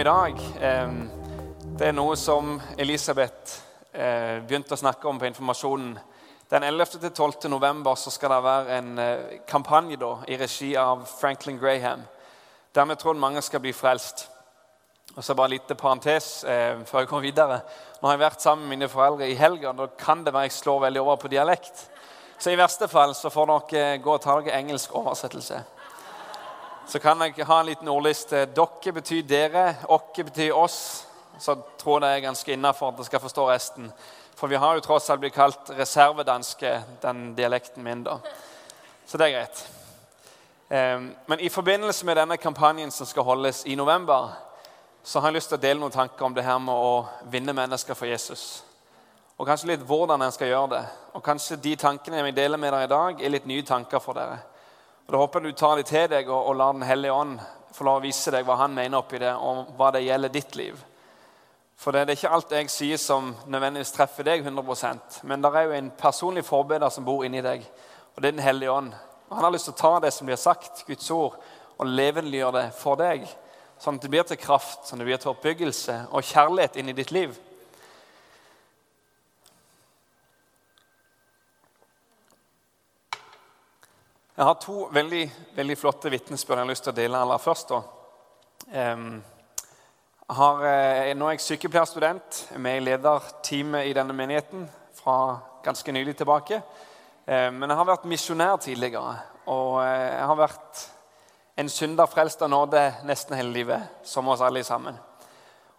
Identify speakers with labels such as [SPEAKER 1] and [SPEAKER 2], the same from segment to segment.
[SPEAKER 1] i dag, eh, det er noe som Elisabeth eh, begynte å snakke om på informasjonen. Den 11. til 12. november så skal det være en eh, kampanje da, i regi av Franklin Graham. Der vi tror mange skal bli frelst. Og så bare en liten parentes eh, før jeg kommer videre. Nå har jeg vært sammen med mine foreldre i helga. Da kan det være jeg slår veldig over på dialekt. Så i verste fall så får dere gå og ta dere engelsk oversettelse. Så kan jeg ha en liten ordliste. Dere betyr dere, okke betyr oss. Så tror jeg det er ganske innafor at dere skal forstå resten. For vi har jo tross alt blitt kalt reservedanske, den dialekten min. da. Så det er greit. Ehm, men i forbindelse med denne kampanjen som skal holdes i november, så har jeg lyst til å dele noen tanker om det her med å vinne mennesker for Jesus. Og kanskje litt hvordan en skal gjøre det. Og kanskje de tankene jeg vil dele med dere i dag, er litt nye tanker for dere. Og Da håper jeg du tar det til deg og, og lar Den hellige ånd få lov å vise deg hva han mener oppi det, og hva det gjelder ditt liv. For det, det er ikke alt jeg sier som nødvendigvis treffer deg 100% men det er jo en personlig forbeder som bor inni deg, og det er Den hellige ånd. Og Han har lyst til å ta det som blir sagt, Guds ord, og levendegjøre det for deg. Sånn at det blir til kraft, sånn at det blir til oppbyggelse og kjærlighet inn i ditt liv. Jeg har to veldig, veldig flotte vitnesbyrd jeg har lyst til å dele aller først. Har, eh, nå er jeg sykepleierstudent, med i lederteamet i denne menigheten fra ganske nylig tilbake. Men jeg har vært misjonær tidligere, og eh, jeg har vært en synder frelst av nåde nesten hele livet, som oss alle sammen.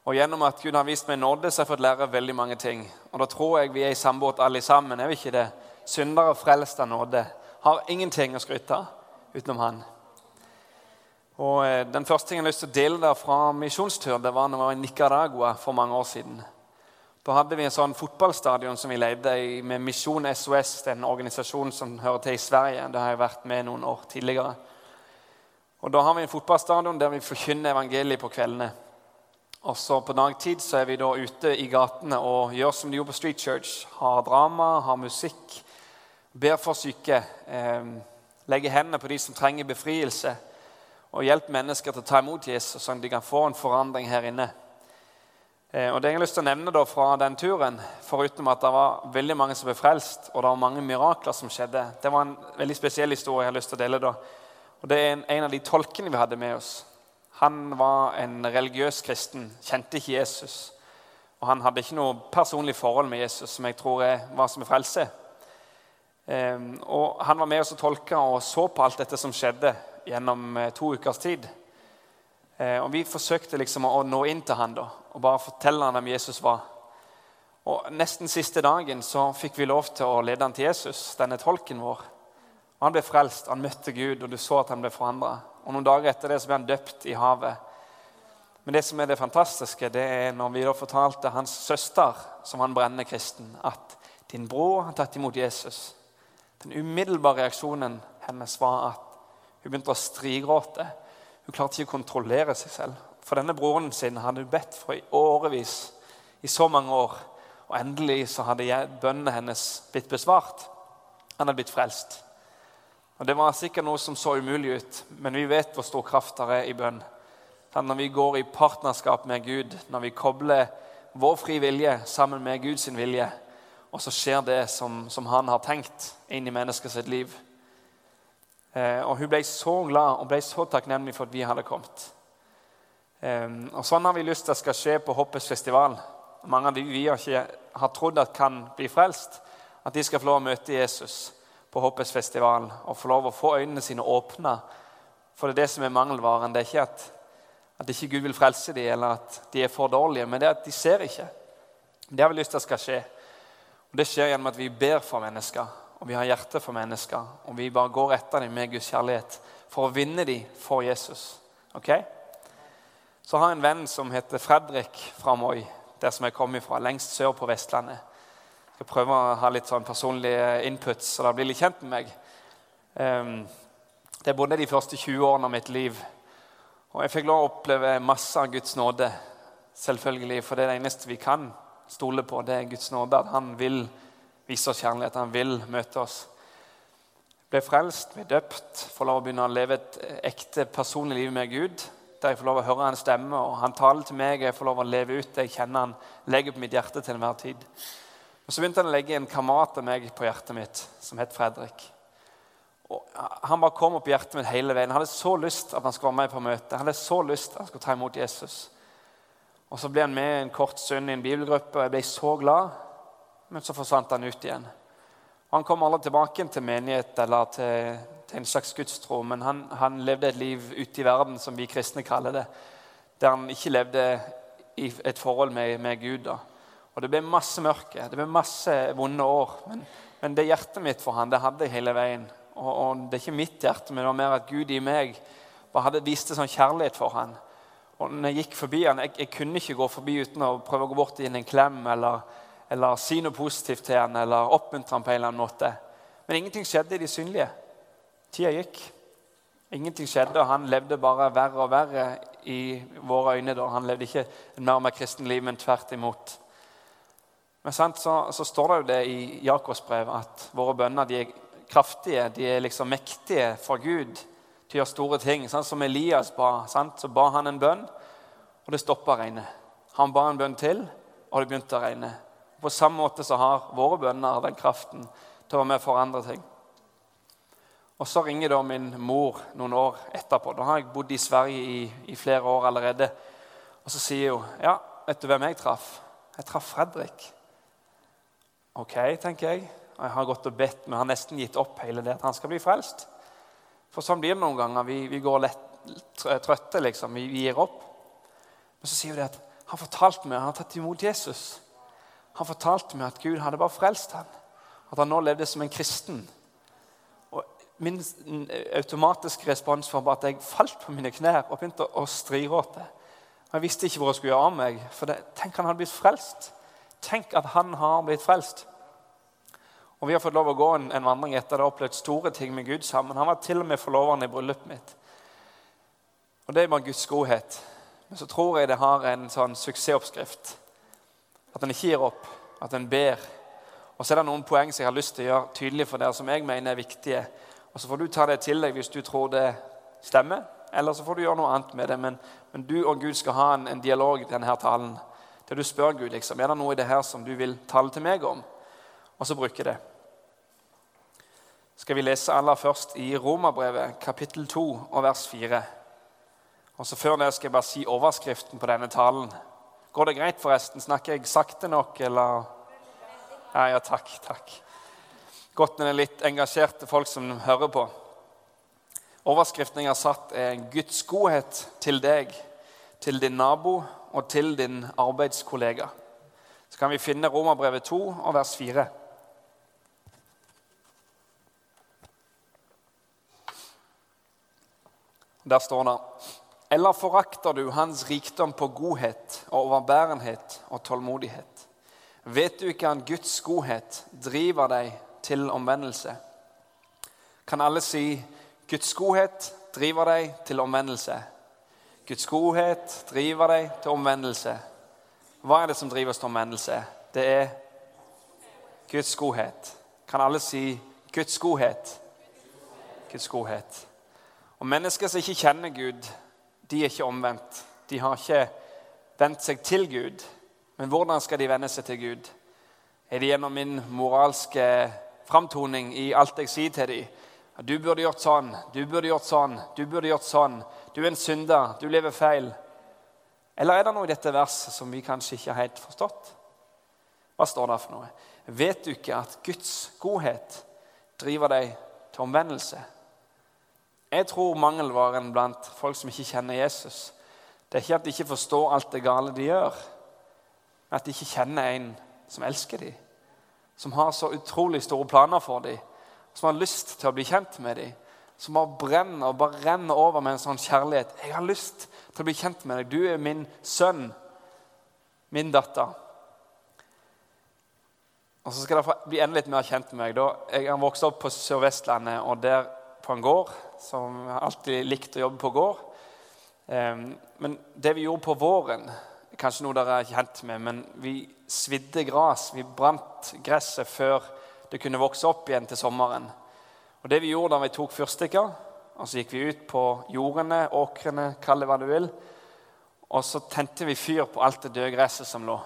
[SPEAKER 1] Og Gjennom at Gud har vist meg nåde, så har jeg fått lære veldig mange ting. Og Da tror jeg vi er i samme alle sammen. Er vi ikke det? Syndere frelst av nåde har ingenting å skryte av utenom han. Og eh, Den første ting jeg har lyst til å dele der fra misjonstur, det var når jeg var i Nicaragua for mange år siden. Da hadde vi en sånn fotballstadion som vi leide i med Misjon SOS, en organisasjon som hører til i Sverige. Det har jeg vært med noen år tidligere. Og Da har vi en fotballstadion der vi forkynner evangeliet på kveldene. Og så På dagtid så er vi da ute i gatene og gjør som de gjorde på Street Church. Har drama, har musikk, ber for syke. Legger hendene på de som trenger befrielse. Og hjelper mennesker til å ta imot Jesus, sånn at de kan få en forandring her inne. Eh, og det jeg har lyst til å nevne da fra den turen, Foruten at det var veldig mange som ble frelst, og det var mange mirakler som skjedde Det var en veldig spesiell historie jeg har lyst til å dele. da. Og Det er en, en av de tolkene vi hadde med oss. Han var en religiøs kristen, kjente ikke Jesus. Og han hadde ikke noe personlig forhold med Jesus, som jeg tror hva som er frelse. Ehm, og Han var med oss og tolka og så på alt dette som skjedde gjennom eh, to ukers tid. Eh, og Vi forsøkte liksom å nå inn til han da, og bare fortelle han hvem Jesus var. Og Nesten siste dagen så fikk vi lov til å lede han til Jesus, denne tolken vår. Og Han ble frelst, han møtte Gud, og du så at han ble forandra. Noen dager etter det så ble han døpt i havet. Men det som er det fantastiske, det er når vi da fortalte hans søster, som han brennende kristen, at din bror har tatt imot Jesus. Den umiddelbare reaksjonen hennes var at hun begynte å strigråte. Hun klarte ikke å kontrollere seg selv. For denne broren sin hadde hun bedt for i årevis, i så mange år. Og endelig så hadde bønnene hennes blitt besvart. Han hadde blitt frelst. Og Det var sikkert noe som så umulig ut, men vi vet hvor stor kraft det er i bønn. Når vi går i partnerskap med Gud, når vi kobler vår fri vilje sammen med Guds vilje, og så skjer det som, som han har tenkt inn i menneskets liv. Eh, og Hun ble så glad og ble så takknemlig for at vi hadde kommet. Eh, og Sånn har vi lyst til at skal skje på Hoppes festival. Mange av de vi ikke, har trodd at kan bli frelst, at de skal få lov å møte Jesus på Hoppes festival og få lov å få øynene sine åpna. For det er det som er mangelvaren. Det er ikke at, at ikke Gud vil frelse dem, eller at de er for dårlige, men det er at de ser ikke. Det har vi lyst til at skal skje. Og Det skjer gjennom at vi ber for mennesker, og vi har hjerte for mennesker. Og vi bare går etter dem med Guds kjærlighet for å vinne dem for Jesus. Ok? Så har jeg en venn som heter Fredrik fra Moi, der som jeg kommer fra, lengst sør på Vestlandet skal prøve å ha litt sånn personlig input, så dere blir litt kjent med meg. Um, det både de første 20 årene av mitt liv. Og jeg fikk lov å oppleve masse av Guds nåde. Selvfølgelig, For det er det eneste vi kan stole på, det er Guds nåde. At han vil vise oss kjærlighet, han vil møte oss. Ble frelst, ble døpt, får lov å begynne å leve et ekte personlig liv med Gud. der jeg får lov å høre hans stemme. og Han taler til meg, og jeg får lov å leve ut det jeg kjenner han legger på mitt hjerte til enhver tid. Og Så begynte han å legge en kamerat av meg på hjertet mitt som het Fredrik. Og Han bare kom opp i hjertet mitt hele veien. Han hadde så lyst at han skulle være med på møte. Han hadde så lyst at han skulle ta imot Jesus. Og Så ble han med en kort stund i en bibelgruppe, og jeg ble så glad. Men så forsvant han ut igjen. Han kom aldri tilbake til menighet eller til, til en slags gudstro, men han, han, levde et liv ute i verden, som vi kristne kaller det, der han ikke levde i et forhold med, med Gud. da. Og Det ble masse mørke, det ble masse vonde år. Men, men det hjertet mitt for han, det hadde jeg hele veien. Og, og, Det er ikke mitt hjerte, men det var mer at Gud i meg bare hadde viste sånn kjærlighet for han. Og når Jeg gikk forbi han, jeg, jeg kunne ikke gå forbi uten å prøve å gå bort og gi en klem eller, eller, si noe positivt til han, eller oppmuntre han på en eller annen måte. Men ingenting skjedde i de synlige. Tida gikk. Ingenting skjedde, og han levde bare verre og verre i våre øyne. da. Han levde ikke et mer og mer kristen liv, men tvert imot. Men sant, så, så, står det jo det i Jakobs brev at våre bønner de er kraftige, de er liksom mektige for Gud til å gjøre store ting. Sånn som Elias ba. Sant? Så ba han en bønn, og det stoppa regnet. Han ba en bønn til, og det begynte å regne. På samme måte så har våre bønner den kraften til å være med og forandre ting. Og Så ringer da min mor noen år etterpå. Da har jeg bodd i Sverige i, i flere år allerede. Og Så sier hun ja, vet du hvem jeg traff? Jeg traff Fredrik. Ok, tenker jeg. Og Jeg har gått og bedt, men har nesten gitt opp hele det at han skal bli frelst. For sånn blir det noen ganger. Vi, vi går lett trøtte, liksom. Vi, vi, gir opp. Men så sier det at han fortalte meg, han har tatt imot Jesus. Han fortalte meg at Gud hadde bare frelst ham. At han nå levde som en kristen. Og Min automatiske respons var bare at jeg falt på mine knær og begynte å striråte. Jeg visste ikke hvor jeg skulle gjøre av meg. For det, tenk han hadde blitt frelst. Tenk at han har blitt frelst. Og Vi har fått lov å gå en, en vandring etter det har opplevd store ting med Gud sammen. Han var til og med forloveren i bryllupet mitt. Og Det er bare Guds godhet. Men så tror jeg det har en sånn suksessoppskrift. At en ikke gir opp, at en ber. Og så er det noen poeng som jeg har lyst til å gjøre tydelig for dere, som jeg mener er viktige. Og Så får du ta det til deg hvis du tror det stemmer, eller så får du gjøre noe annet med det. Men, men du og Gud skal ha en, en dialog i denne talen. Der du spør Gud liksom, er det noe i det her som du vil tale til meg om, og så bruke det. Skal vi lese aller først i Romerbrevet, kapittel 2, og vers 4. Og så Før det skal jeg bare si overskriften på denne talen. Går det greit, forresten? Snakker jeg sakte nok, eller Ja, ja takk. takk. Godt når det litt engasjerte folk som hører på. Overskriften jeg har satt, er 'Guds godhet til deg, til din nabo og til din arbeidskollega. Så kan vi finne Romerbrevet 2 og vers 4. Der står det Eller forakter du hans rikdom på godhet og overbærenhet og tålmodighet? Vet du ikke at Guds godhet driver deg til omvendelse? Kan alle si 'Guds godhet driver deg til omvendelse'? Guds godhet driver deg til omvendelse. Hva er det som driver oss til omvendelse? Det er Guds godhet. Kan alle si 'Guds godhet'? Guds godhet. Og Mennesker som ikke kjenner Gud, de er ikke omvendt. De har ikke vendt seg til Gud. Men hvordan skal de vende seg til Gud? Er det gjennom min moralske framtoning i alt jeg sier til dem? Du burde gjort sånn, du burde gjort sånn, du burde gjort sånn. Du er en synder, du lever feil. Eller er det noe i dette verset som vi kanskje ikke har helt forstått? Hva står det for noe? Vet du ikke at Guds godhet driver deg til omvendelse? Jeg tror mangelvaren blant folk som ikke kjenner Jesus, det er ikke at de ikke forstår alt det gale de gjør, men at de ikke kjenner en som elsker dem, som har så utrolig store planer for dem, som har lyst til å bli kjent med dem, som bare brenner og bare renner over med en sånn kjærlighet. 'Jeg har lyst til å bli kjent med deg. Du er min sønn, min datter.' Og Så skal dere bli enda litt mer kjent med meg. Da. Jeg har vokst opp på Sør-Vestlandet og der på en gård. Som alltid likt å jobbe på gård. Men det vi gjorde på våren, kanskje noe dere er kjent med, men vi svidde gras. Vi brant gresset før det kunne vokse opp igjen til sommeren. Og det vi gjorde da vi tok fyrstikker Og så gikk vi ut på jordene, åkrene, kall det hva du vil. Og så tente vi fyr på alt det døde gresset som lå.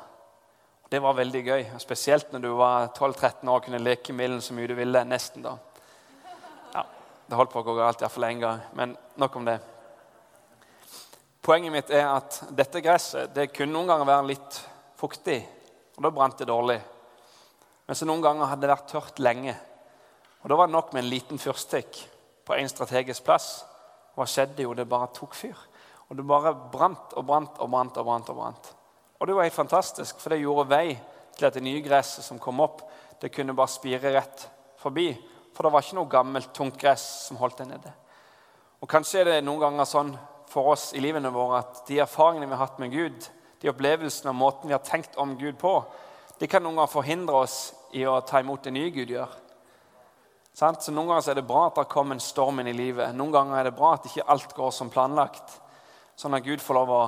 [SPEAKER 1] Det var veldig gøy, spesielt når du var 12-13 år og kunne leke med ilden så mye du ville. nesten da. Det holdt på å gå galt iallfall én gang, men nok om det. Poenget mitt er at dette gresset det kunne noen ganger være litt fuktig, og da brant det dårlig. Men så noen ganger hadde det vært tørt lenge, og da var det nok med en liten fyrstikk på en strategisk plass. Hva skjedde? Jo, det bare tok fyr. Og det bare brant og brant og brant. Og brant og brant. Og det var helt fantastisk, for det gjorde vei til at det nye gresset som kom opp, det kunne bare spire rett forbi. For det var ikke noe gammelt, tungt gress som holdt det nede. Og Kanskje er det noen ganger sånn for oss i livene våre at de erfaringene vi har hatt med Gud, de opplevelsene og måten vi har tenkt om Gud på, de kan noen ganger forhindre oss i å ta imot det nye Gud gjør. Så Noen ganger er det bra at det kommer en storm inn i livet. Noen ganger er det bra at ikke alt går som planlagt. Sånn at Gud får lov å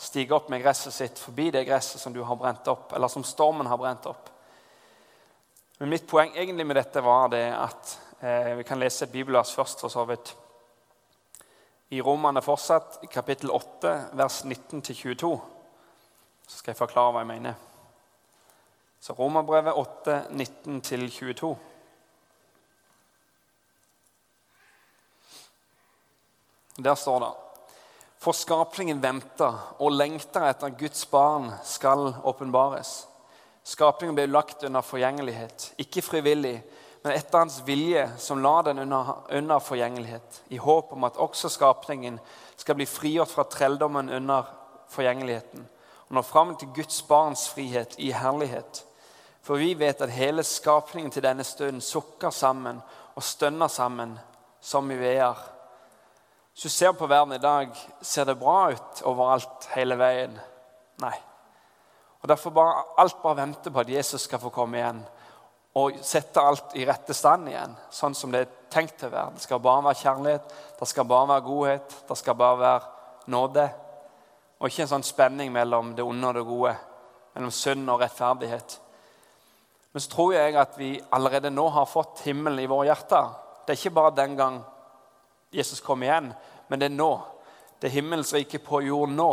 [SPEAKER 1] stige opp med gresset sitt forbi det gresset som du har brent opp, eller som stormen har brent opp. Men mitt poeng egentlig med dette var det at eh, vi kan lese et bibelvers først. for så vidt. I Romane fortsatt, kapittel 8, vers 19-22. Så skal jeg forklare hva jeg mener. Så Romerbrevet 8, 19-22. Der står det For skapningen venter og lengter etter at Guds barn skal åpenbares. Skapningen ble lagt under forgjengelighet, ikke frivillig, men etter hans vilje, som la den under, under forgjengelighet, i håp om at også skapningen skal bli frigjort fra trelldommen under forgjengeligheten og nå fram til Guds barns frihet i herlighet. For vi vet at hele skapningen til denne stunden sukker sammen og stønner sammen som i veer hvis du ser på verden i dag, ser det bra ut overalt hele veien? Nei. Og Derfor bare, alt bare venter på at Jesus skal få komme igjen og sette alt i rette stand igjen, sånn som det er tenkt til å være. Det skal bare være kjærlighet, det skal bare være godhet, det skal bare være nåde. Og ikke en sånn spenning mellom det onde og det gode, mellom synd og rettferdighet. Men så tror jeg at vi allerede nå har fått himmelen i våre hjerter. Det er ikke bare den gang Jesus kom igjen, men det er nå. Det er himmelens rike på jord nå.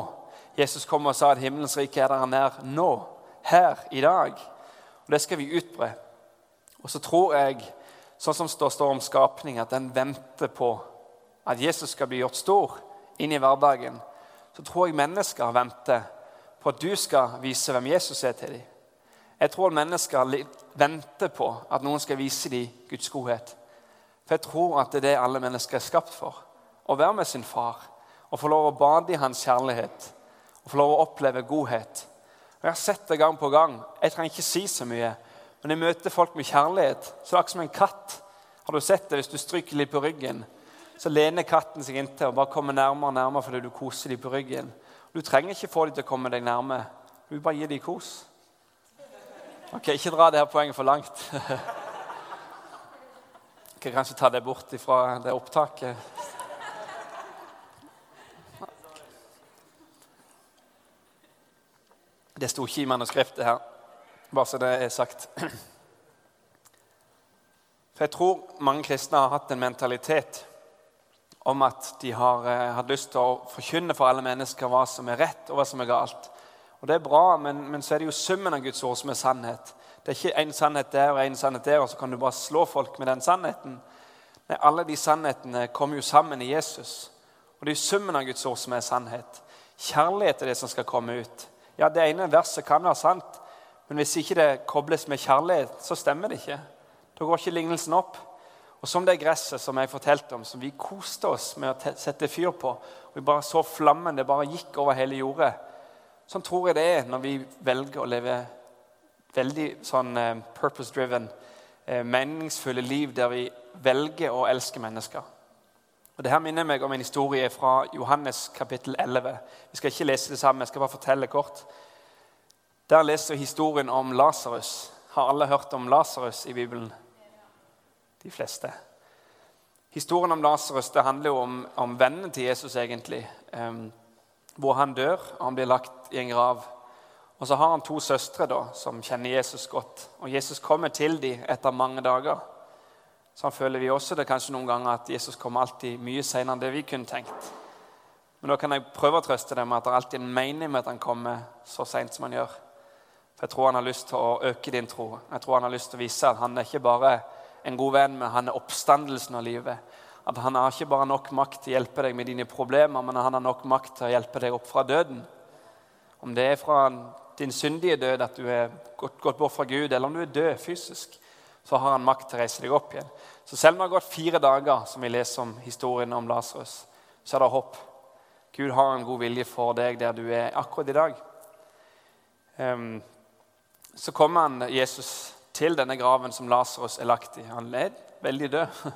[SPEAKER 1] Jesus kom og sa at himmelens rike er der nær nå. Her, i dag. Og Det skal vi utbre. Og så tror jeg, sånn som det står om skapning, at den venter på at Jesus skal bli gjort stor inn i hverdagen. Så tror jeg mennesker venter på at du skal vise hvem Jesus er til dem. Jeg tror mennesker venter på at noen skal vise dem Guds godhet. For jeg tror at det er det alle mennesker er skapt for. Å være med sin far og få lov å bade i hans kjærlighet og få lov å oppleve godhet. Og Jeg har sett det gang på gang. Jeg trenger ikke si så mye. Men jeg møter folk med kjærlighet, så det er akkurat som en katt. Har du sett det hvis du stryker litt på ryggen? Så lener katten seg inntil og bare kommer nærmere og nærmere fordi du koser dem på ryggen. Du trenger ikke få dem til å komme deg nærme. Du bare gir dem kos. Ok, Ikke dra det her poenget for langt. Skal kanskje ta det bort fra det opptaket. Det sto ikke i manuskriptet her, bare så det er sagt. For Jeg tror mange kristne har hatt en mentalitet om at de har eh, hatt lyst til å forkynne for alle mennesker hva som er rett og hva som er galt. Og Det er bra, men, men så er det jo summen av Guds ord som er sannhet. Det er ikke én sannhet der og én sannhet der, og så kan du bare slå folk med den sannheten. Nei, Alle de sannhetene kommer jo sammen i Jesus. Og det er jo summen av Guds ord som er sannhet. Kjærlighet er det som skal komme ut. Ja, Det ene verset kan være sant, men hvis ikke det kobles med kjærlighet, så stemmer det ikke. Da går ikke lignelsen opp. Og som det gresset som jeg fortalte om, som vi koste oss med å sette fyr på, og vi bare så flammen, det bare gikk over hele jordet. Sånn tror jeg det er når vi velger å leve veldig sånn uh, purpose-driven, uh, meningsfulle liv der vi velger å elske mennesker. Og det her minner meg om en historie fra Johannes kapittel 11. Vi skal ikke lese det sammen, jeg skal bare fortelle kort. Der leser vi historien om Lasarus. Har alle hørt om Lasarus i Bibelen? De fleste. Historien om Lasarus handler jo om, om vennen til Jesus, egentlig. Um, hvor han dør, og han blir lagt i en grav. Og så har han to søstre da, som kjenner Jesus godt. Og Jesus kommer til dem etter mange dager. Sånn føler vi også det kanskje noen ganger at Jesus kommer alltid mye senere enn det vi kunne tenkt. Men da kan jeg prøve å trøste dem med at det er alltid en mening med at han kommer så seint som han gjør. For Jeg tror han har lyst til å øke din tro. Jeg tror han har lyst til å vise at han er ikke bare en god venn, men han er oppstandelsen av livet. At han har ikke bare nok makt til å hjelpe deg med dine problemer, men han har nok makt til å hjelpe deg opp fra døden. Om det er fra din syndige død at du er gått, bort fra Gud, eller om du er død fysisk, så har han makt til å reise deg opp igjen. Så selv om det har gått fire dager, som vi leser om historien om Lasarus, så er det håp. Gud har en god vilje for deg der du er akkurat i dag. Um, så kommer han, Jesus til denne graven som Lasarus er lagt i. Han er veldig død.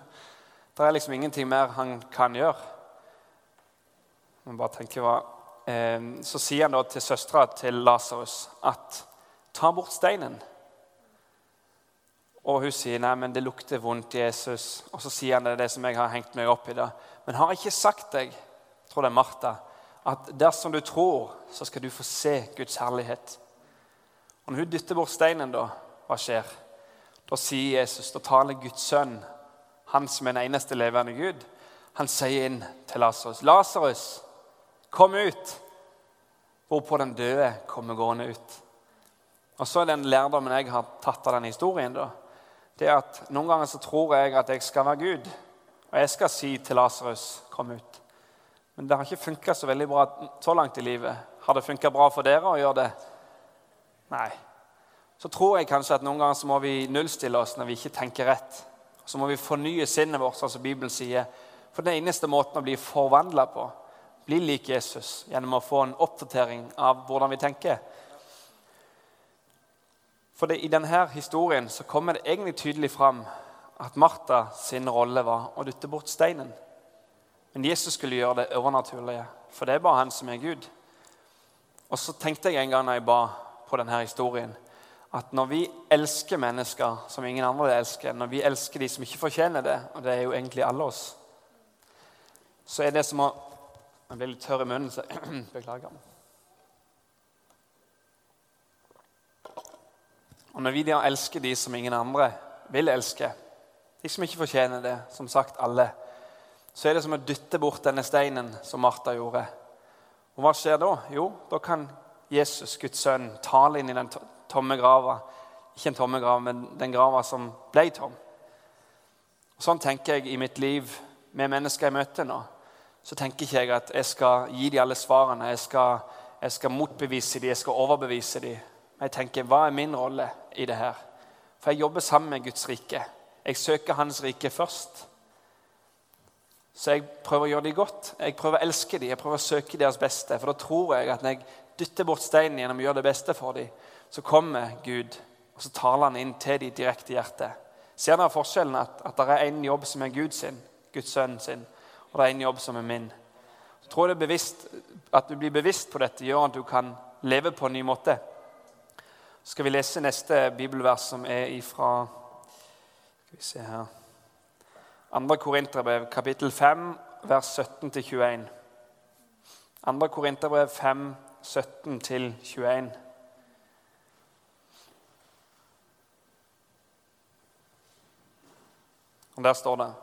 [SPEAKER 1] Det er liksom ingenting mer han kan gjøre. bare tenker hva Ehm, så sier han da til søstera til Lasarus at ta bort steinen. Og hun sier nei, men det lukter vondt, Jesus. Og så sier han det, er det som jeg har hengt meg opp i. da. Men har jeg ikke sagt deg, tror det er Martha, at dersom du tror, så skal du få se Guds herlighet. Og når hun dytter bort steinen, da, hva skjer? Da sier Jesus, da taler Guds sønn, han som er den eneste levende Gud, han sier inn til Lasarus, 'Lasarus, Kom ut! Hvorpå den døde kommer gående ut. Og så er den lærdommen jeg har tatt av den historien, da, det at noen ganger så tror jeg at jeg skal være Gud. Og jeg skal si til Lasarus, kom ut. Men det har ikke funka så veldig bra så langt i livet. Har det funka bra for dere å gjøre det? Nei. Så tror jeg kanskje at noen ganger så må vi nullstille oss når vi ikke tenker rett. Så må vi fornye sinnet vårt, sånn som Bibelen sier. For den eneste måten å bli forvandla på, bli lik Jesus gjennom å få en oppdatering av hvordan vi tenker. For det, I denne historien så kommer det egentlig tydelig fram at Martha sin rolle var å dytte bort steinen. Men Jesus skulle gjøre det overnaturlige, for det er bare han som er Gud. Og så tenkte jeg en gang når jeg ba på denne historien, at når vi elsker mennesker som ingen andre elsker, når vi elsker de som ikke fortjener det, og det er jo egentlig alle oss, så er det som å jeg blir litt tørr i munnen, så beklager. Og når vi da elsker de som ingen andre vil elske, de som ikke fortjener det, som sagt alle, så er det som å dytte bort denne steinen som Martha gjorde. Og hva skjer da? Jo, da kan Jesus, Guds sønn, tale inn i den tomme grava. Ikke en tomme grav, men den grava som ble tom. Og sånn tenker jeg i mitt liv med mennesker jeg møter nå så tenker ikke jeg at jeg skal gi dem alle svarene. Jeg skal, jeg skal motbevise dem, jeg skal overbevise dem. Men jeg tenker, hva er min rolle i det her? For jeg jobber sammen med Guds rike. Jeg søker Hans rike først. Så jeg prøver å gjøre dem godt. Jeg prøver å elske dem, jeg prøver å søke deres beste. For da tror jeg at når jeg dytter bort steinen gjennom å gjøre det beste for dem, så kommer Gud, og så taler han inn til dem direkte i hjertet. Ser dere forskjellen? At, at det er en jobb som er Gud sin, Guds sønn sin, og det er en jobb som er min. Jeg tror det er bevisst, At du blir bevisst på dette, gjør at du kan leve på en ny måte. Skal vi lese neste bibelvers, som er ifra Skal vi se her 2. Korinterbrev, kapittel 5, vers 17-21. 2. Korinterbrev 5, 17-21. Og Der står det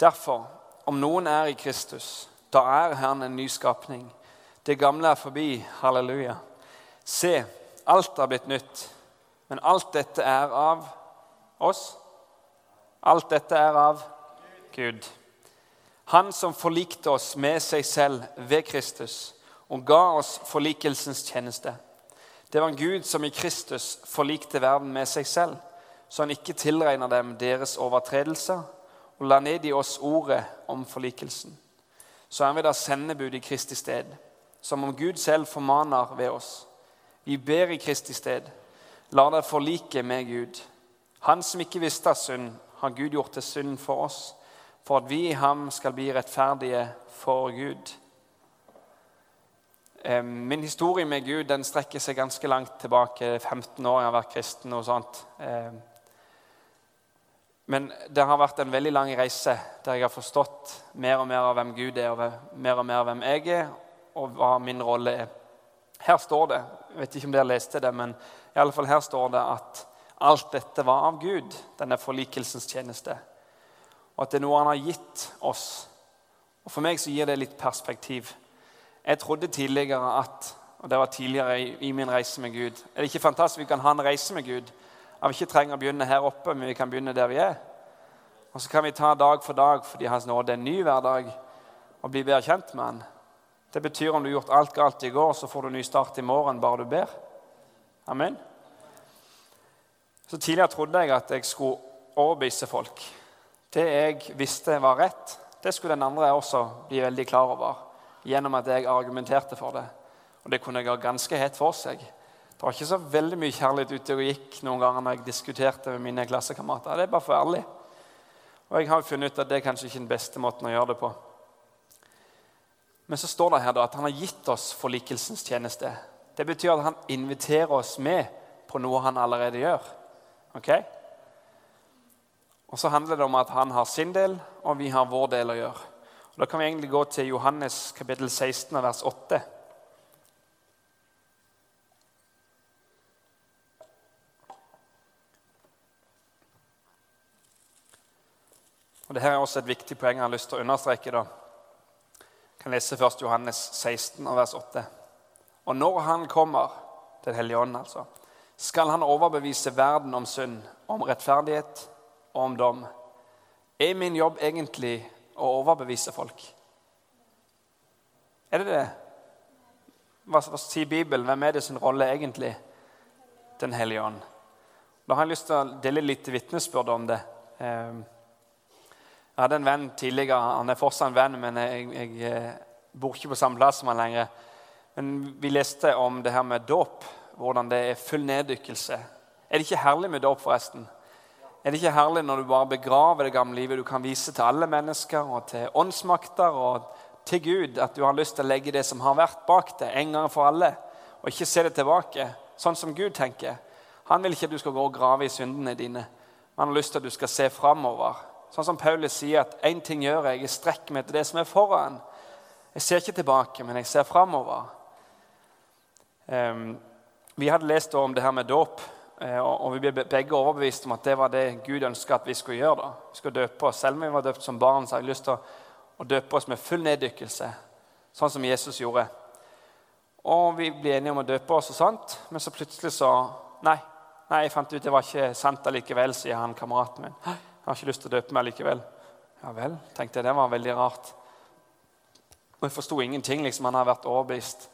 [SPEAKER 1] Derfor om noen er i Kristus, da er Han en ny skapning. Det gamle er forbi. Halleluja. Se, alt har blitt nytt. Men alt dette er av oss. Alt dette er av Gud. Han som forlikte oss med seg selv ved Kristus og ga oss forlikelsens tjeneste. Det var en Gud som i Kristus forlikte verden med seg selv, så han ikke tilregner dem deres overtredelser og la ned i oss ordet om forlikelsen. Så er vi da sendebud i Kristi sted, som om Gud selv formaner ved oss. Vi ber i Kristi sted. La deg forlike med Gud. Han som ikke visste av synd, har Gud gjort til synd for oss, for at vi i ham skal bli rettferdige for Gud. Min historie med Gud den strekker seg ganske langt tilbake. 15 år jeg har vært kristen. og sånt. Men det har vært en veldig lang reise der jeg har forstått mer og mer av hvem Gud er, og mer og mer av hvem jeg er, og hva min rolle er. Her står det jeg vet ikke om dere leste det, men i alle fall her står det at alt dette var av Gud, denne forlikelsens tjeneste. og at det er noe han har gitt oss. Og For meg så gir det litt perspektiv. Jeg trodde tidligere at og det var tidligere i, i min reise med Gud Er det ikke fantastisk vi kan ha en reise med Gud? At vi ikke trenger å begynne her oppe, men vi kan begynne der vi er. Og så kan vi ta dag for dag fordi Hans nåde er en ny hver dag, og bli bedre kjent med Han. Det betyr om du har gjort alt galt i går, så får du ny start i morgen bare du ber. Amen. Så Tidligere trodde jeg at jeg skulle overbevise folk. Det jeg visste var rett, det skulle den andre også bli veldig klar over gjennom at jeg argumenterte for det. Og det kunne jeg ha ganske hett for seg. Det var ikke så veldig mye kjærlighet ute og gikk noen ganger når jeg diskuterte med mine klassekamerater. Det er bare for ærlig. Og jeg har funnet ut at det er kanskje ikke den beste måten å gjøre det på. Men så står det her da at han har gitt oss forlikelsens tjeneste. Det betyr at han inviterer oss med på noe han allerede gjør. Ok? Og så handler det om at han har sin del, og vi har vår del å gjøre. Og Da kan vi egentlig gå til Johannes kapittel 16, vers 8. Og Dette er også et viktig poeng jeg har lyst til å understreke. da. Kan lese først Johannes 16, vers 8. Og når Han kommer, Den hellige ånd, altså, skal Han overbevise verden om synd, om rettferdighet og om dom. Er min jobb egentlig å overbevise folk? Er det det? Hva, hva sier Bibelen? Hvem er det sin rolle egentlig? Den hellige ånd. Da har jeg lyst til å dele litt vitnesbyrd om det. Eh, jeg hadde en venn tidligere. Han er fortsatt en venn, men jeg, jeg, eh, bor ikke på samme plass som han lenger. Men vi leste om det her med dåp, hvordan det er full neddykkelse. Er det ikke herlig med dåp, forresten? Er det ikke herlig når du bare begraver det gamle livet? Du kan vise til alle mennesker og til åndsmakter og til Gud at du har lyst til å legge det som har vært, bak deg en gang for alle, og ikke se det tilbake, sånn som Gud tenker. Han vil ikke at du skal gå og grave i syndene dine, han har lyst til at du skal se framover Sånn som Paulus sier at én ting gjør jeg, jeg strekker meg til det som er foran. Jeg ser ikke tilbake, men jeg ser framover. Um, vi hadde lest om det her med dåp, eh, og vi ble begge overbevist om at det var det Gud ønska at vi skulle gjøre. da. Vi skulle døpe oss. Selv om vi var døpt som barn, så hadde jeg lyst til å, døpe oss med full neddykkelse, sånn som Jesus gjorde. Og vi ble enige om å døpe oss, og sånt, men så plutselig så Nei, nei jeg fant ut det var ikke sant allikevel, sier han kameraten min. Jeg har ikke lyst til å døpe meg likevel. Ja vel, tenkte jeg. Det var veldig rart. Og Jeg forsto ingenting. liksom Han har vært overbevist.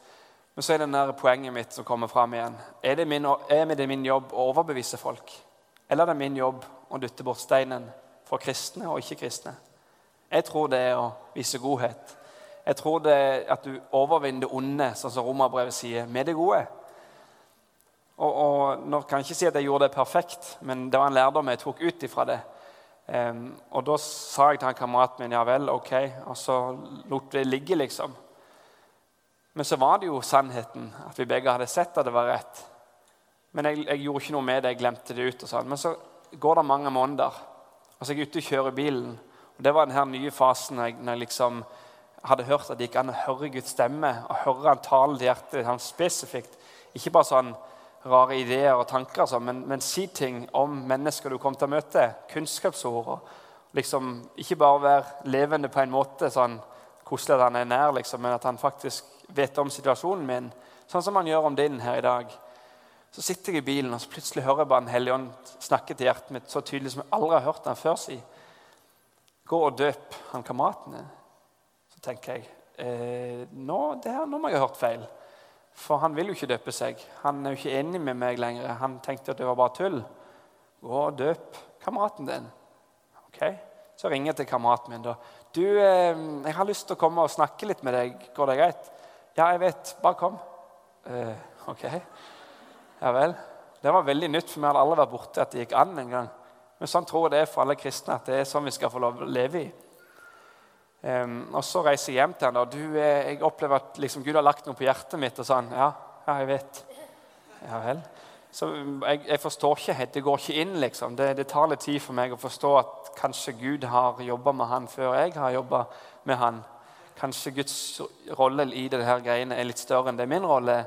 [SPEAKER 1] Men så er det der poenget mitt som kommer fram igjen. Er det, min, er det min jobb å overbevise folk? Eller er det min jobb å dytte bort steinen for kristne og ikke-kristne? Jeg tror det er å vise godhet. Jeg tror det er at du overvinner det onde, sånn som Romerbrevet sier, med det gode. Og, og nå kan jeg ikke si at jeg gjorde det perfekt, men det var en lærdom jeg tok ut ifra det. Um, og da sa jeg til han kameraten min ja vel, ok, og så lot det ligge, liksom. Men så var det jo sannheten, at vi begge hadde sett at det var rett. Men jeg, jeg gjorde ikke noe med det, jeg glemte det ut. og sånn. Men så går det mange måneder, og så er jeg ute og kjører bilen. Og Det var den her nye fasen når jeg, når jeg liksom hadde hørt at det gikk an å høre Guds stemme og høre han tale til hjertet han spesifikt. Ikke bare sånn rare ideer og tanker, altså, men, men, si ting om mennesker du kommer til å møte. Kunnskapsord. og liksom, Ikke bare være levende på en måte sånn koselig at han er nær, liksom, men at han faktisk vet om situasjonen min. Sånn som han gjør om din her i dag. Så sitter jeg i bilen og så plutselig hører jeg bare Den hellige ånd snakke til hjertet mitt så tydelig som jeg aldri har hørt han før si. Gå og døp han kameraten. Så tenker jeg eh, nå, her, nå må jeg ha hørt feil. For han vil jo ikke døpe seg. Han er jo ikke enig med meg lenger. Han tenkte at det var bare tull. Gå og døp kameraten din. Ok, Så ringer jeg til kameraten min. da. 'Du, eh, jeg har lyst til å komme og snakke litt med deg. Går det greit?' 'Ja, jeg vet. Bare kom.' Uh, 'Ok. Ja vel.' Det var veldig nytt, for vi hadde aldri vært borte at det gikk an en gang. Men sånn tror jeg det er for alle kristne, at det er sånn vi skal få lov å leve i. Um, og Så reiser jeg hjem til henne. og du, eh, jeg opplever at liksom, Gud har lagt noe på hjertet mitt. og sånn, ja, ja, jeg vet. Ja vel. Så jeg, jeg forstår ikke, helt. Det går ikke inn. liksom. Det, det, tar litt tid for meg å forstå at kanskje Gud har jobba med han før jeg har jobba med han. Kanskje Guds rolle i det her greiene er litt større enn det min rolle.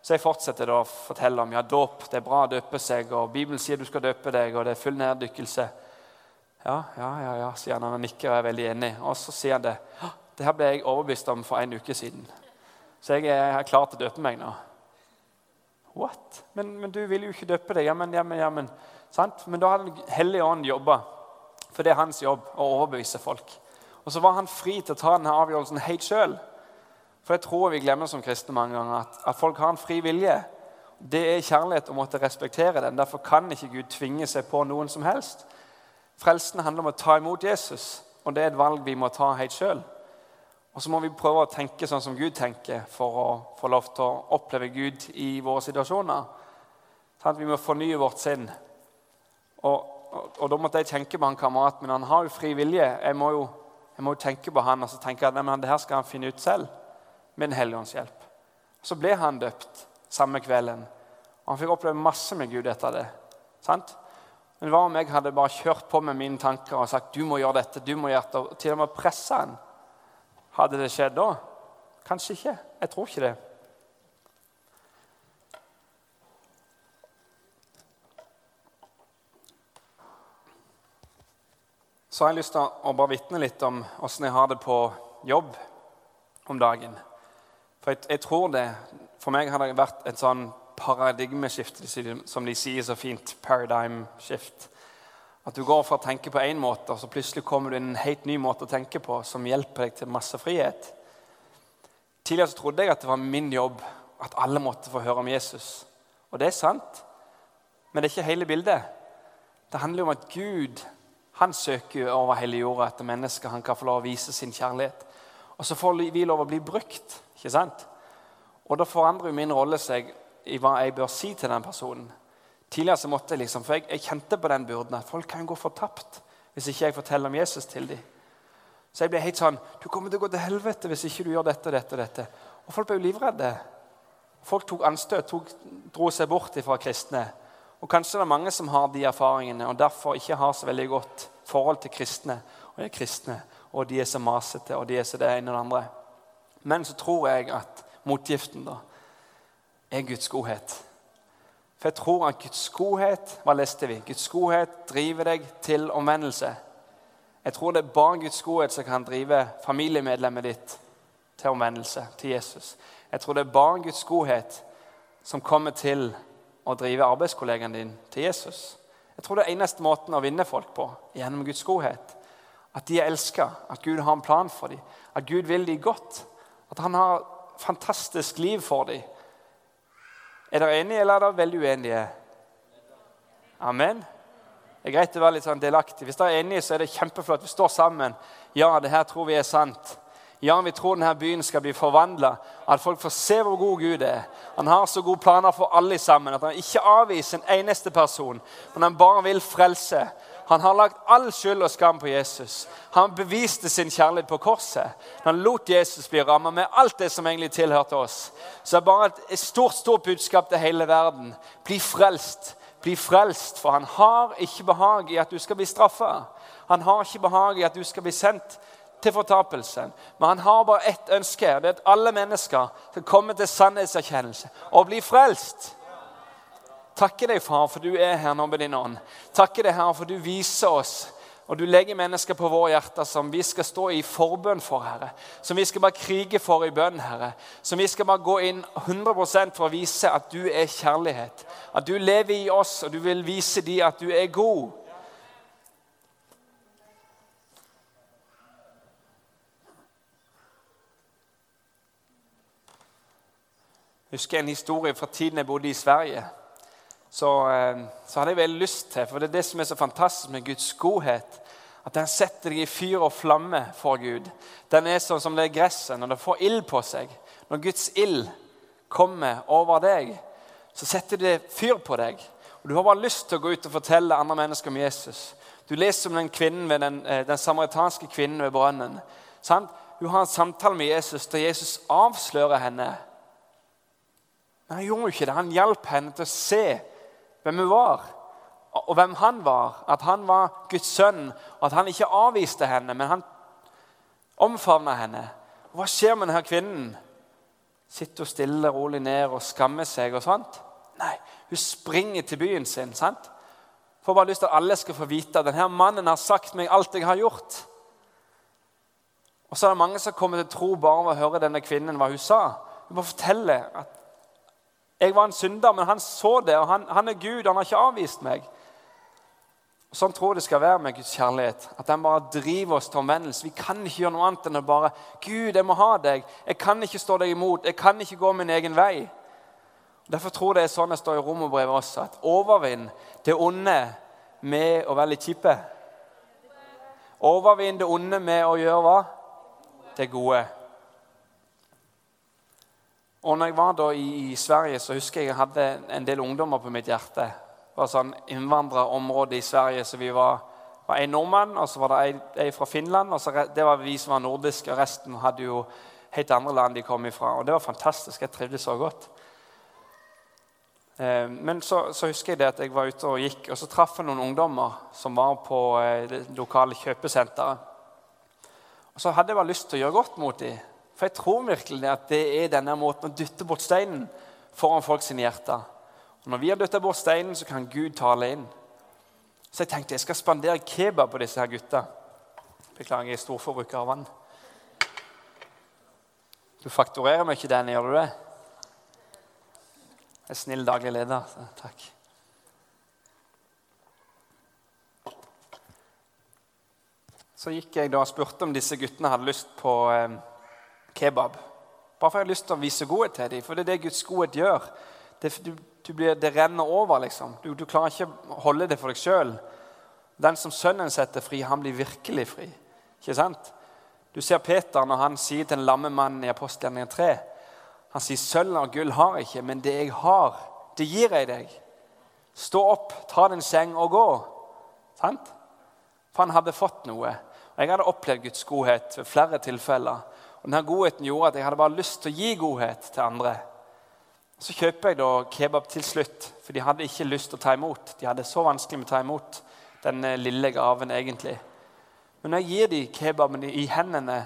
[SPEAKER 1] Så jeg fortsetter da å fortelle om ja, dåp. Det er bra å døpe seg, og Bibelen sier du skal døpe deg, og det er full neddykkelse. Ja, ja, ja, ja, sier han Han nikker og er veldig enig. Og så sier han det. Det her ble jeg overbevist om for en uke siden. Så jeg er klar til å døpe meg nå. What? Men, men, du vil jo ikke døpe deg. Jamen, jamen, jamen. sant? men da hadde Den hellige ånd jobba. For det er hans jobb å overbevise folk. Og så var han fri til å ta denne avgjørelsen helt sjøl. For jeg tror vi glemmer som kristne mange ganger at, at folk har en fri vilje. Det er kjærlighet å måtte respektere den. Derfor kan ikke Gud tvinge seg på noen som helst. Frelsen handler om å ta imot Jesus, og det er et valg vi må ta helt sjøl. Og så må vi prøve å tenke sånn som Gud tenker, for å få lov til å oppleve Gud i våre situasjoner. Sånn at vi må fornye vårt sinn. Og, og, og da måtte jeg tenke på han kameraten min. Han har jo fri vilje. Jeg må jo, jeg må tenke på han, og så tenke at nei, men det her skal han finne ut selv med Den hellige ånds hjelp. Så ble han døpt samme kvelden. Og han fikk oppleve masse med Gud etter det. Sant? Men hva om jeg hadde bare kjørt på med mine tanker og sagt du må gjøre dette, du må gjøre dette, og til og med pressa en? Hadde det skjedd da? Kanskje ikke. Jeg tror ikke det. Så har jeg lyst til å bare vitne litt om åssen jeg har det på jobb om dagen. For jeg, jeg, tror det For meg har det vært et sånn paradigmeskifte, som de sier så fint. Paradigm shift. At du går fra å tenke på én måte, og så plutselig kommer du inn en helt ny måte å tenke på som hjelper deg til masse frihet. Tidligere så trodde jeg at det var min jobb at alle måtte få høre om Jesus. Og det er sant, men det er ikke hele bildet. Det handler om at Gud han søker over hele jorda etter mennesker han kan få lov å vise sin kjærlighet. Og så får vi lov å bli brukt. ikke sant? Og da forandrer jo min rolle seg i hva jeg bør si til den personen. Tidligere så måtte jeg liksom, for jeg, jeg kjente på den byrden at folk kan gå fortapt hvis ikke jeg forteller om Jesus til dem. Så jeg ble helt sånn Du kommer til å gå til helvete hvis ikke du gjør dette og dette. Og dette. Og folk ble jo livredde. Folk tok anstøt, tok, dro seg bort fra kristne. Og Kanskje det er mange som har de erfaringene og derfor ikke har så veldig godt forhold til kristne. Og er kristne, og de er så masete, og de er så det ene og det andre. Men så tror jeg at motgiften da, er Guds godhet. For jeg tror at Guds godhet hva leste vi? Guds godhet driver deg til omvendelse. Jeg tror det er bare Guds godhet som kan drive familiemedlemmet ditt til omvendelse, til Jesus. Jeg tror det er bare Guds godhet som kommer til å drive arbeidskollegaen din til Jesus. Jeg tror det er eneste måten å vinne folk på, gjennom Guds godhet. At de er elska, at Gud har en plan for dem, at Gud vil dem godt. At han har fantastisk liv for dem. Er dere enige, eller er dere veldig uenige? Amen. Det er greit å være litt sånn delaktig. Hvis dere er enige, så er det kjempeflott. Vi står sammen. Ja, det her tror vi er sant. Ja, vi tror denne byen skal bli forvandla. At folk får se hvor god Gud er. Han har så gode planer for alle sammen at han ikke avviser en eneste person. Men han bare vil frelse. Han har lagt all skyld og skam på Jesus. Han beviste sin kjærlighet på korset. Han lot Jesus bli rammet med alt det som egentlig tilhørte oss. Så det er bare et stort stort budskap til hele verden. Bli frelst. Bli frelst, for han har ikke behag i at du skal bli straffa. Han har ikke behag i at du skal bli sendt til fortapelsen. Men han har bare ett ønske. Det er at alle mennesker skal komme til sannhetserkjennelse og bli frelst. Takker deg, far, for du er her nå med din ånd. Takker deg, Herre, for du viser oss og du legger mennesker på våre hjerter som vi skal stå i forbønn for, Herre. Som vi skal bare krige for i bønn, Herre. Som vi skal bare gå inn 100% for å vise at du er kjærlighet. At du lever i oss, og du vil vise dem at du er god. Jeg husker en historie fra tiden jeg bodde i Sverige så, eh, så hadde jeg veldig lyst til For det er det som er så fantastisk med Guds godhet. At den setter deg i fyr og flamme for Gud. Den er sånn som det er gresset når det får ild på seg. Når Guds ild kommer over deg, så setter det fyr på deg. Og Du har bare lyst til å gå ut og fortelle andre mennesker om Jesus. Du leser om den kvinnen ved den, eh, den samaritanske kvinnen ved brønnen. Sant? Hun har en samtale med Jesus der Jesus avslører henne. Men han gjorde jo ikke det. Han hjalp henne til å se hvem hun var, og hvem han var. At han var Guds sønn, og at han ikke avviste henne, men han omfavna henne. Og hva skjer med denne kvinnen? Sitter hun stille rolig ned og skammer seg? og sånt? Nei, hun springer til byen sin. sant? Får bare lyst til at alle skal få vite at denne mannen har sagt meg alt jeg har gjort. Og så er det mange som kommer til tro bare av å høre denne kvinnen hva hun sa. Hun bare forteller at jeg var en synder, men han så det, og han, han er Gud. Han har ikke avvist meg. Sånn tror jeg det skal være med Guds kjærlighet. At den bare driver oss til omvendelse. Vi kan ikke gjøre noe annet enn å bare Gud, jeg må ha deg. Jeg kan ikke stå deg imot. Jeg kan ikke gå min egen vei. Derfor tror jeg det er sånn det står i Romerbrevet også, at overvinn det onde med å være litt kjipe. Overvinn det onde med å gjøre hva? Det gode. Og når jeg var da i, Sverige, så husker jeg jeg hadde en del ungdommer på mitt hjerte. Det var sånn innvandrerområde i Sverige, så vi var, var en nordmann, og så var det ei fra Finland. og så Det var vi som var nordiske, og resten hadde jo helt andre land de kom ifra. Og det var fantastisk. Jeg trivdes så godt. Eh, men så, så, husker jeg det at jeg var ute og gikk, og så traff jeg noen ungdommer som var på eh, det lokale kjøpesenteret. Og så hadde jeg bare lyst til å gjøre godt mot dem. For jeg tror virkelig at det er denne måten å dytte bort steinen foran folk sine hjerter. Og når vi har dytta bort steinen, så kan Gud tale inn. Så jeg tenkte jeg skal spandere kebab på disse her gutta. Beklager, jeg er storforbruker av vann. Du fakturerer ikke den, gjør du det? En snill daglig leder. Så, takk. Så gikk jeg da og spurte om disse guttene hadde lyst på eh, kebab. Bare for jeg har lyst til å vise godhet til dem. For det er det Guds godhet gjør. Det, du, du blir, det renner over, liksom. Du, du, klarer ikke å holde det for deg sjøl. Den som Sønnen setter fri, han blir virkelig fri. Ikke sant? Du ser Peter når han sier til den lamme mannen i apostelgjerningen 3 han sier, 'Sølv og gull har jeg ikke, men det jeg har, det gir jeg deg.' 'Stå opp, ta din seng og gå.' Sant? For han hadde fått noe. Og Jeg hadde opplevd Guds godhet ved flere tilfeller. Og denne Godheten gjorde at jeg hadde bare lyst til å gi godhet til andre. Så kjøper jeg da kebab til slutt, for de hadde ikke lyst til å ta imot. De hadde så vanskelig med å ta imot den lille gaven, egentlig. Men når jeg gir de kebaben i hendene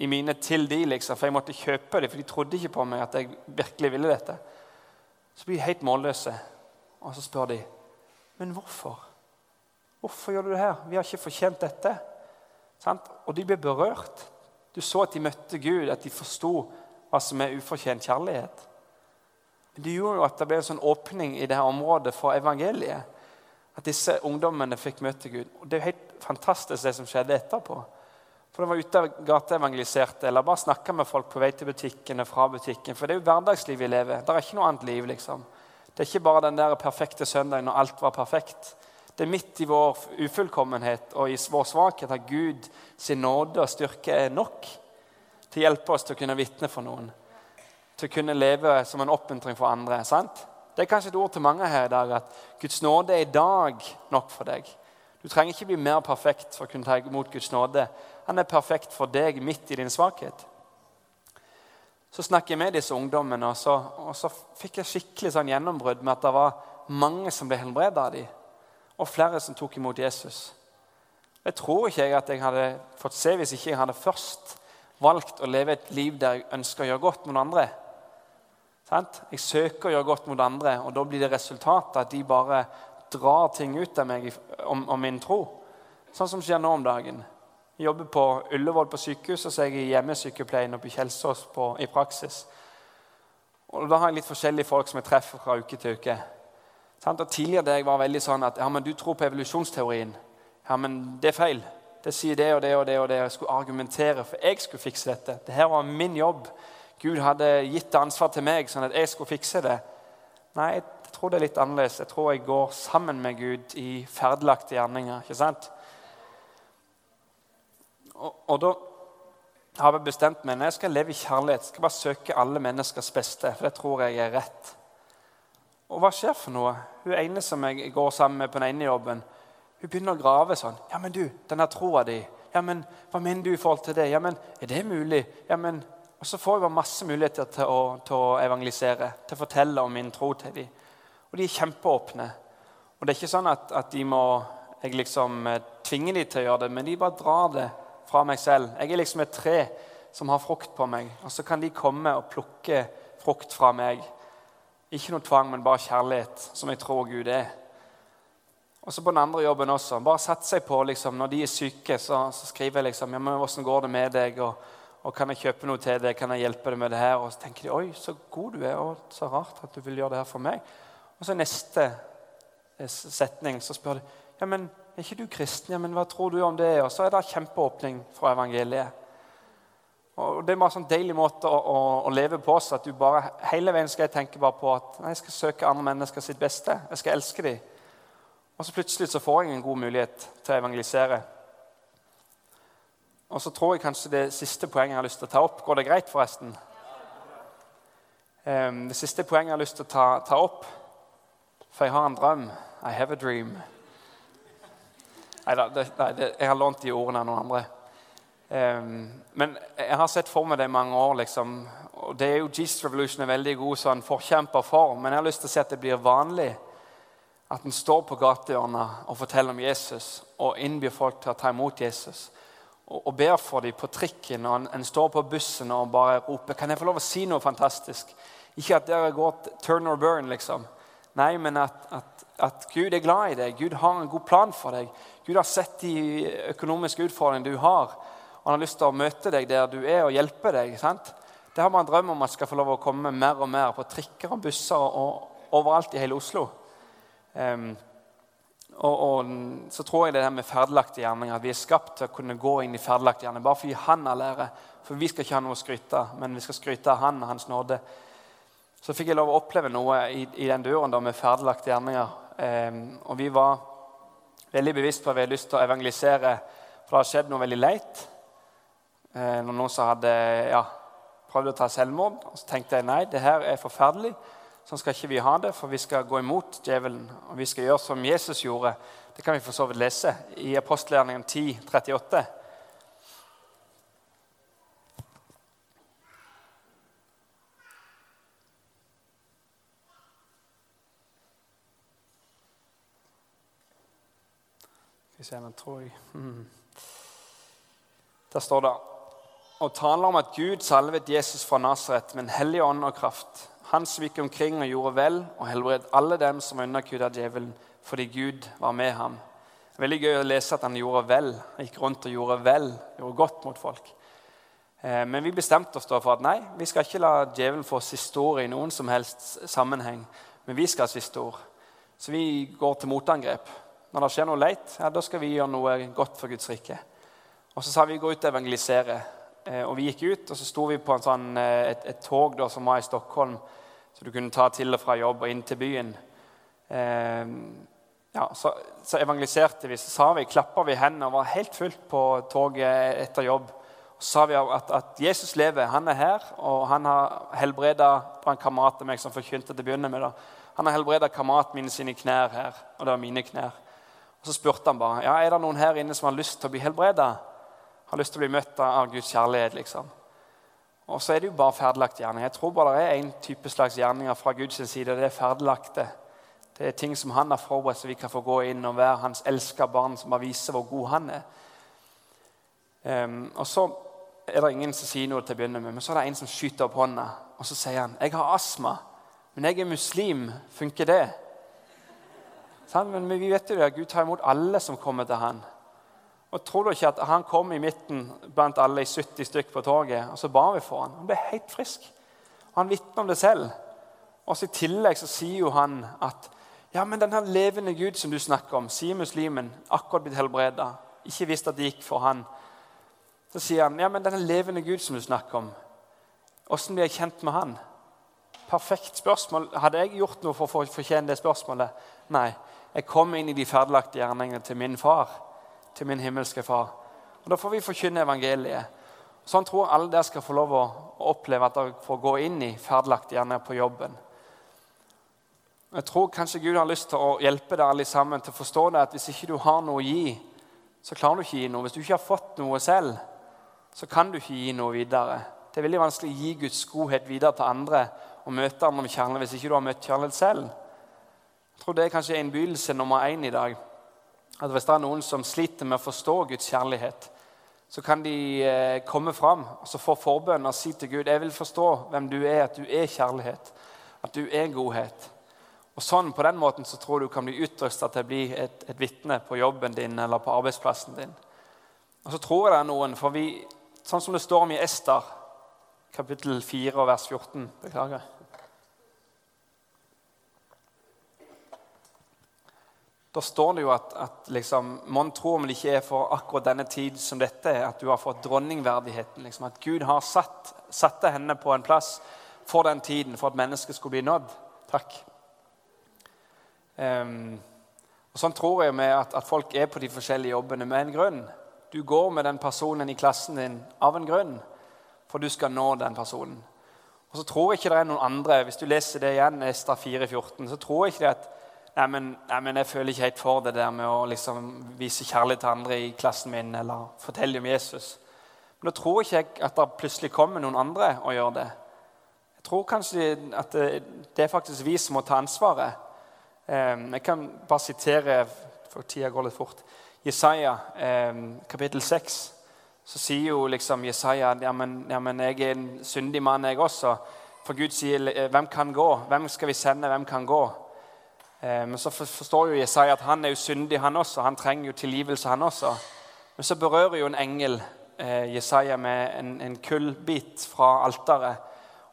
[SPEAKER 1] i mine til de, liksom, for jeg måtte kjøpe dem, for de trodde ikke på meg at jeg virkelig ville dette. Så blir de helt målløse, og så spør de men hvorfor. Hvorfor gjør du det her? Vi har ikke fortjent dette. Sant? Og de blir berørt. Du så at de møtte Gud, at de forsto hva som er ufortjent kjærlighet. Men det gjorde jo at det ble en sånn åpning i dette området for evangeliet. At disse ungdommene fikk møte Gud. Og Det er jo helt fantastisk, det som skjedde etterpå. For de var ute og gateevangeliserte eller bare snakka med folk på vei til butikken og fra butikken. For det er jo hverdagsliv vi lever. Det er ikke noe annet liv. liksom. Det er ikke bare den der perfekte søndagen når alt var perfekt. Det er midt i vår ufullkommenhet og i vår svakhet at Gud sin nåde og styrke er nok til å hjelpe oss til å kunne vitne for noen. Til å kunne leve som en oppmuntring for andre. sant? Det er kanskje et ord til mange her i dag at Guds nåde er i dag nok for deg. Du trenger ikke bli mer perfekt for å kunne ta imot Guds nåde. Han er perfekt for deg midt i din svakhet. Så snakker jeg med disse ungdommene, og så, og så fikk jeg skikkelig sånn gjennombrudd med at det var mange som ble helbreda av dem, og flere som tok imot Jesus. Jeg tror ikke jeg at jeg hadde fått se hvis ikke jeg hadde først valgt å leve et liv der jeg ønsker å gjøre godt mot andre. Jeg søker å gjøre godt mot andre, og da blir det resultatet at de bare drar ting ut av meg om, om min tro. Sånn som skjer nå om dagen. Jeg jobber på Ullevål på sykehus, og så er jeg i hjemmesykepleien oppe i Kjelsås på, i praksis. Og Da har jeg litt forskjellige folk som jeg treffer fra uke til uke. Og Tidligere der jeg var veldig sånn at ja, men du tror på evolusjonsteorien. Ja, men det er feil. Det sier det og det og det. og det. Jeg skulle argumentere, for jeg skulle fikse dette. Dette var min jobb. Gud hadde gitt ansvar til meg, sånn at jeg skulle fikse det. Nei, jeg tror det er litt annerledes. Jeg tror jeg går sammen med Gud i ferdelagte gjerninger. ikke sant? Og, og da har jeg bestemt meg når jeg skal leve i kjærlighet, skal jeg bare søke alle menneskers beste. For det tror jeg er rett. Og hva skjer for noe? Hun ene som jeg går sammen med på den ene jobben, hun begynner å grave sånn. Ja, men du, denne troa di. Ja, men hva mener du i forhold til det? Ja, men er det mulig? Ja, men Og så får bare masse muligheter til å, til å evangelisere, til å fortelle om min tro til dem. Og de er kjempeåpne. Og det er ikke sånn at, at de må jeg liksom tvinger tvinge dem til å gjøre det, men de bare drar det fra meg selv. Jeg er liksom et tre som har frukt på meg. Og så kan de komme og plukke frukt fra meg. Ikke noe tvang, men bare kjærlighet, som jeg tror Gud er. Og så på den andre jobben også. Bare sette seg på liksom, Når de er syke, så, så skriver jeg liksom ja, men 'Hvordan går det med deg?' Og, og 'Kan jeg kjøpe noe til deg? Kan jeg hjelpe deg med det her?' Og så tenker de 'Oi, så god du er, og så rart at du vil gjøre det her for meg'. Og så neste eh, setning så spør de 'Ja, men er ikke du kristen? Ja, men hva tror du om det?' Og så er det kjempeåpning fra evangeliet. Og Det bare en sånn deilig måte å, å, å, leve på. så at du bare Hele veien skal jeg tenke bare på at nei, jeg skal søke andre mennesker sitt beste. Jeg skal elske dem. Og så plutselig så får jeg en god mulighet til å evangelisere. Og så tror jeg kanskje det siste poenget jeg har lyst til å ta opp Går det greit, forresten? Um, det siste poenget jeg har lyst til å ta, ta opp, for jeg har en drøm I have a dream. Nei da, jeg har lånt de ordene av noen andre. Um, men jeg har sett for meg det i mange år. liksom, og Det er jo Jesus Revolution er veldig god sånn forkjemper for. Men jeg har lyst til å si at det blir vanlig at en står på gatehjørnet og forteller om Jesus og innbyr folk til å ta imot Jesus. Og, og ber for dem på trikken, og en, en, står på bussen og bare roper Kan jeg få lov å si noe fantastisk? Ikke at dere går turn or burn, liksom. Nei, men at, at, at Gud er glad i deg. Gud har en god plan for deg. Gud har sett de økonomiske utfordringene du har han har lyst til å møte deg der du er, og hjelpe deg. sant? Det har man en drøm om at skal få lov å komme mer og mer på trikker og busser og overalt i hele Oslo. Um, og, og, så tror jeg det her med ferdelagte gjerninger, at vi er skapt til å kunne gå inn i ferdelagte gjerninger. Bare fordi Han har lære. For vi skal ikke ha noe å skryte men vi skal skryte av Han og Hans nåde. Så fikk jeg lov å oppleve noe i, i den døren da med ferdelagte gjerninger. Um, og vi var veldig bevisst på at vi hadde lyst til å evangelisere, for det har skjedd noe veldig leit. Eh, når noen som hadde ja, prøvd å ta selvmord. Og så tenkte jeg nei, det her er forferdelig. Sånn skal ikke vi ha det, for vi skal gå imot djevelen. Og vi skal gjøre som Jesus gjorde. Det kan vi for så vidt lese i apostelgjerningen 10, 38. Skal vi se, nå tror jeg hmm. Der står det og taler om at Gud salvet Jesus fra Nasaret med en hellig ånd og kraft. Han som gikk omkring og gjorde vel og helbredet alle dem som var underkudd av djevelen, fordi Gud var med ham. Veldig gøy å lese at han gjorde vel. Han gikk rundt og gjorde vel, gjorde godt mot folk. Eh, men vi bestemte oss da for at nei, vi skal ikke la djevelen få siste ord i noen som helst sammenheng. Men vi skal ha siste ord. Så vi går til motangrep. Når det skjer noe leit, ja, da skal vi gjøre noe godt for Guds rike. Og så sa vi gå ut og evangelisere. Eh, og vi gikk ut, og så sto vi på sånn, eh, et, et, tog da, som var i Stockholm, så du kunne ta til og fra jobb og inn til byen. Eh, ja, så, så, evangeliserte vi. Så sa vi, klappa vi hendene og var helt fullt på toget etter jobb. Så sa vi at, at Jesus lever. Han er her, og han har helbreda en kamerat av meg som forkynte til å begynne med. Da. Han har helbreda kameraten min sine knær her, og det var mine knær. Og Så spurte han bare ja, er det noen her inne som har lyst til å bli helbreda har lyst til å bli møtt av Guds kjærlighet. liksom. Og så er det jo bare ferdelagte gjerning. Jeg tror bare det er en type slags gjerninger fra Guds side. Det er ferdelagte. Det er ting som han har forberedt, så vi kan få gå inn og være hans elska barn som bare viser hvor god han er. Um, og så er det ingen som sier noe til å begynne med, men så er det en som skyter opp hånda og så sier han, 'Jeg har astma, men jeg er muslim. Funker det?' Sånn, men vi vet jo at Gud tar imot alle som kommer til han. Og Tror du ikke at han kom i midten blant alle i 70 stykk på toget, og så ba vi for han. Han ble helt frisk. Han vitner om det selv. Og så I tillegg så sier jo han at ja, men den levende Gud som du snakker om, sier muslimen, akkurat blitt helbreda, ikke visste at det gikk for han. Så sier han ja, men den levende Gud som du snakker om, åssen blir jeg kjent med han? Perfekt spørsmål. Hadde jeg gjort noe for å fortjene det spørsmålet? Nei. Jeg kom inn i de ferdiglagte gjerningene til min far til min himmelske far. Og Da får vi forkynne evangeliet. Sånn tror jeg alle dere skal få lov å oppleve at dere får gå inn i ferdelagt gjerne på jobben. Jeg tror kanskje Gud har lyst til å hjelpe dere alle sammen til å forstå det at hvis ikke du har noe å gi, så klarer du ikke å gi noe. Hvis du ikke har fått noe selv, så kan du ikke gi noe videre. Det er veldig vanskelig å gi Guds godhet videre til andre og møte andre med kjærlighet hvis ikke du har møtt kjærlighet selv. Jeg tror det er kanskje innbydelse nummer én i dag at hvis det er noen som sliter med å forstå Guds kjærlighet, så kan de eh, komme fram og så få forbønn og si til Gud jeg vil forstå hvem du er, at du er kjærlighet, at du er godhet. Og sånn, På den måten så tror du kan bli utrusta til å bli et, et vitne på jobben din eller på arbeidsplassen din. Og så tror jeg det er noen, for vi, Sånn som det står om i Ester, kapittel 4 vers 14 Beklager. Da står det jo at, at liksom, mon tro om det ikke er for akkurat denne tid som dette at du har fått dronningverdigheten. Liksom, at Gud har satt, satte henne på en plass for den tiden, for at mennesket skulle bli nådd. Takk. Um, og Sånn tror jeg med at, at, folk er på de forskjellige jobbene med en grunn. Du går med den personen i klassen din av en grunn, for du skal nå den personen. Og så tror jeg ikke det er noen andre Hvis du leser det igjen, Esta 4,14, så tror jeg ikke det at nei men, nei, men, jeg føler ikke helt for det der med å liksom vise kjærlighet til andre i klassen min eller fortelle om Jesus. Men da tror ikke jeg at det plutselig kommer noen andre og gjør det. Jeg tror kanskje at det, det er faktisk vi som må ta ansvaret. Ehm, jeg kan bare sitere, for tida går litt fort, Jesaja ehm, kapittel 6. Så sier jo liksom Jesaja ja, ja, men jeg er en syndig mann, jeg også. For Gud sier, 'Hvem kan gå? Hvem skal vi sende? Hvem kan gå?' Eh, men så forstår jo Jesaja at han er jo syndig, han også. Han trenger jo tilgivelse, han også. Men så berører jo en engel eh, Jesaja med en, en kullbit fra alteret.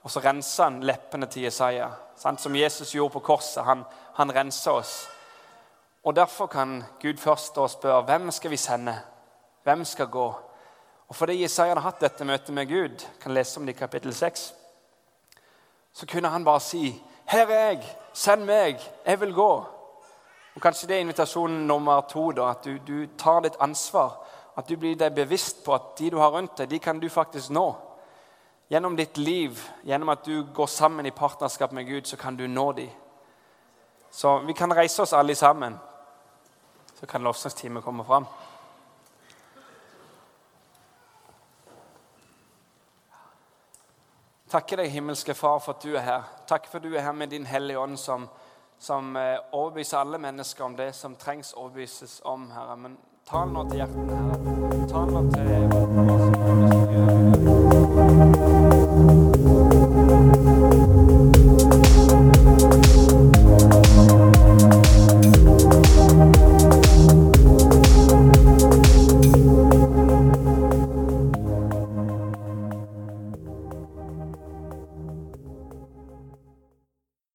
[SPEAKER 1] Og så renser han leppene til Jesaja, sant? som Jesus gjorde på korset. Han, han renser oss. Og Derfor kan Gud først da spørre hvem skal vi sende. Hvem skal gå? Og Fordi Jesaja hadde hatt dette møtet med Gud, kan lese om det i kapittel 6, så kunne han bare si 'Her er jeg. Send meg. Jeg vil gå.' Og Kanskje det er invitasjonen nummer to, da, at du, du tar ditt ansvar. At du blir deg bevisst på at de du har rundt deg, de kan du faktisk nå. Gjennom ditt liv, gjennom at du går sammen i partnerskap med Gud, så kan du nå dem. Så vi kan reise oss alle sammen. Så kan lovsangsteamet komme fram. Takker deg, himmelske Far, for at du er her. Takk for at du er her med din Hellige Ånd, som, som eh, overbeviser alle mennesker om det som trengs overbevises om, Herre. Men tal nå til hjertene, Herre. Tal nå til oss.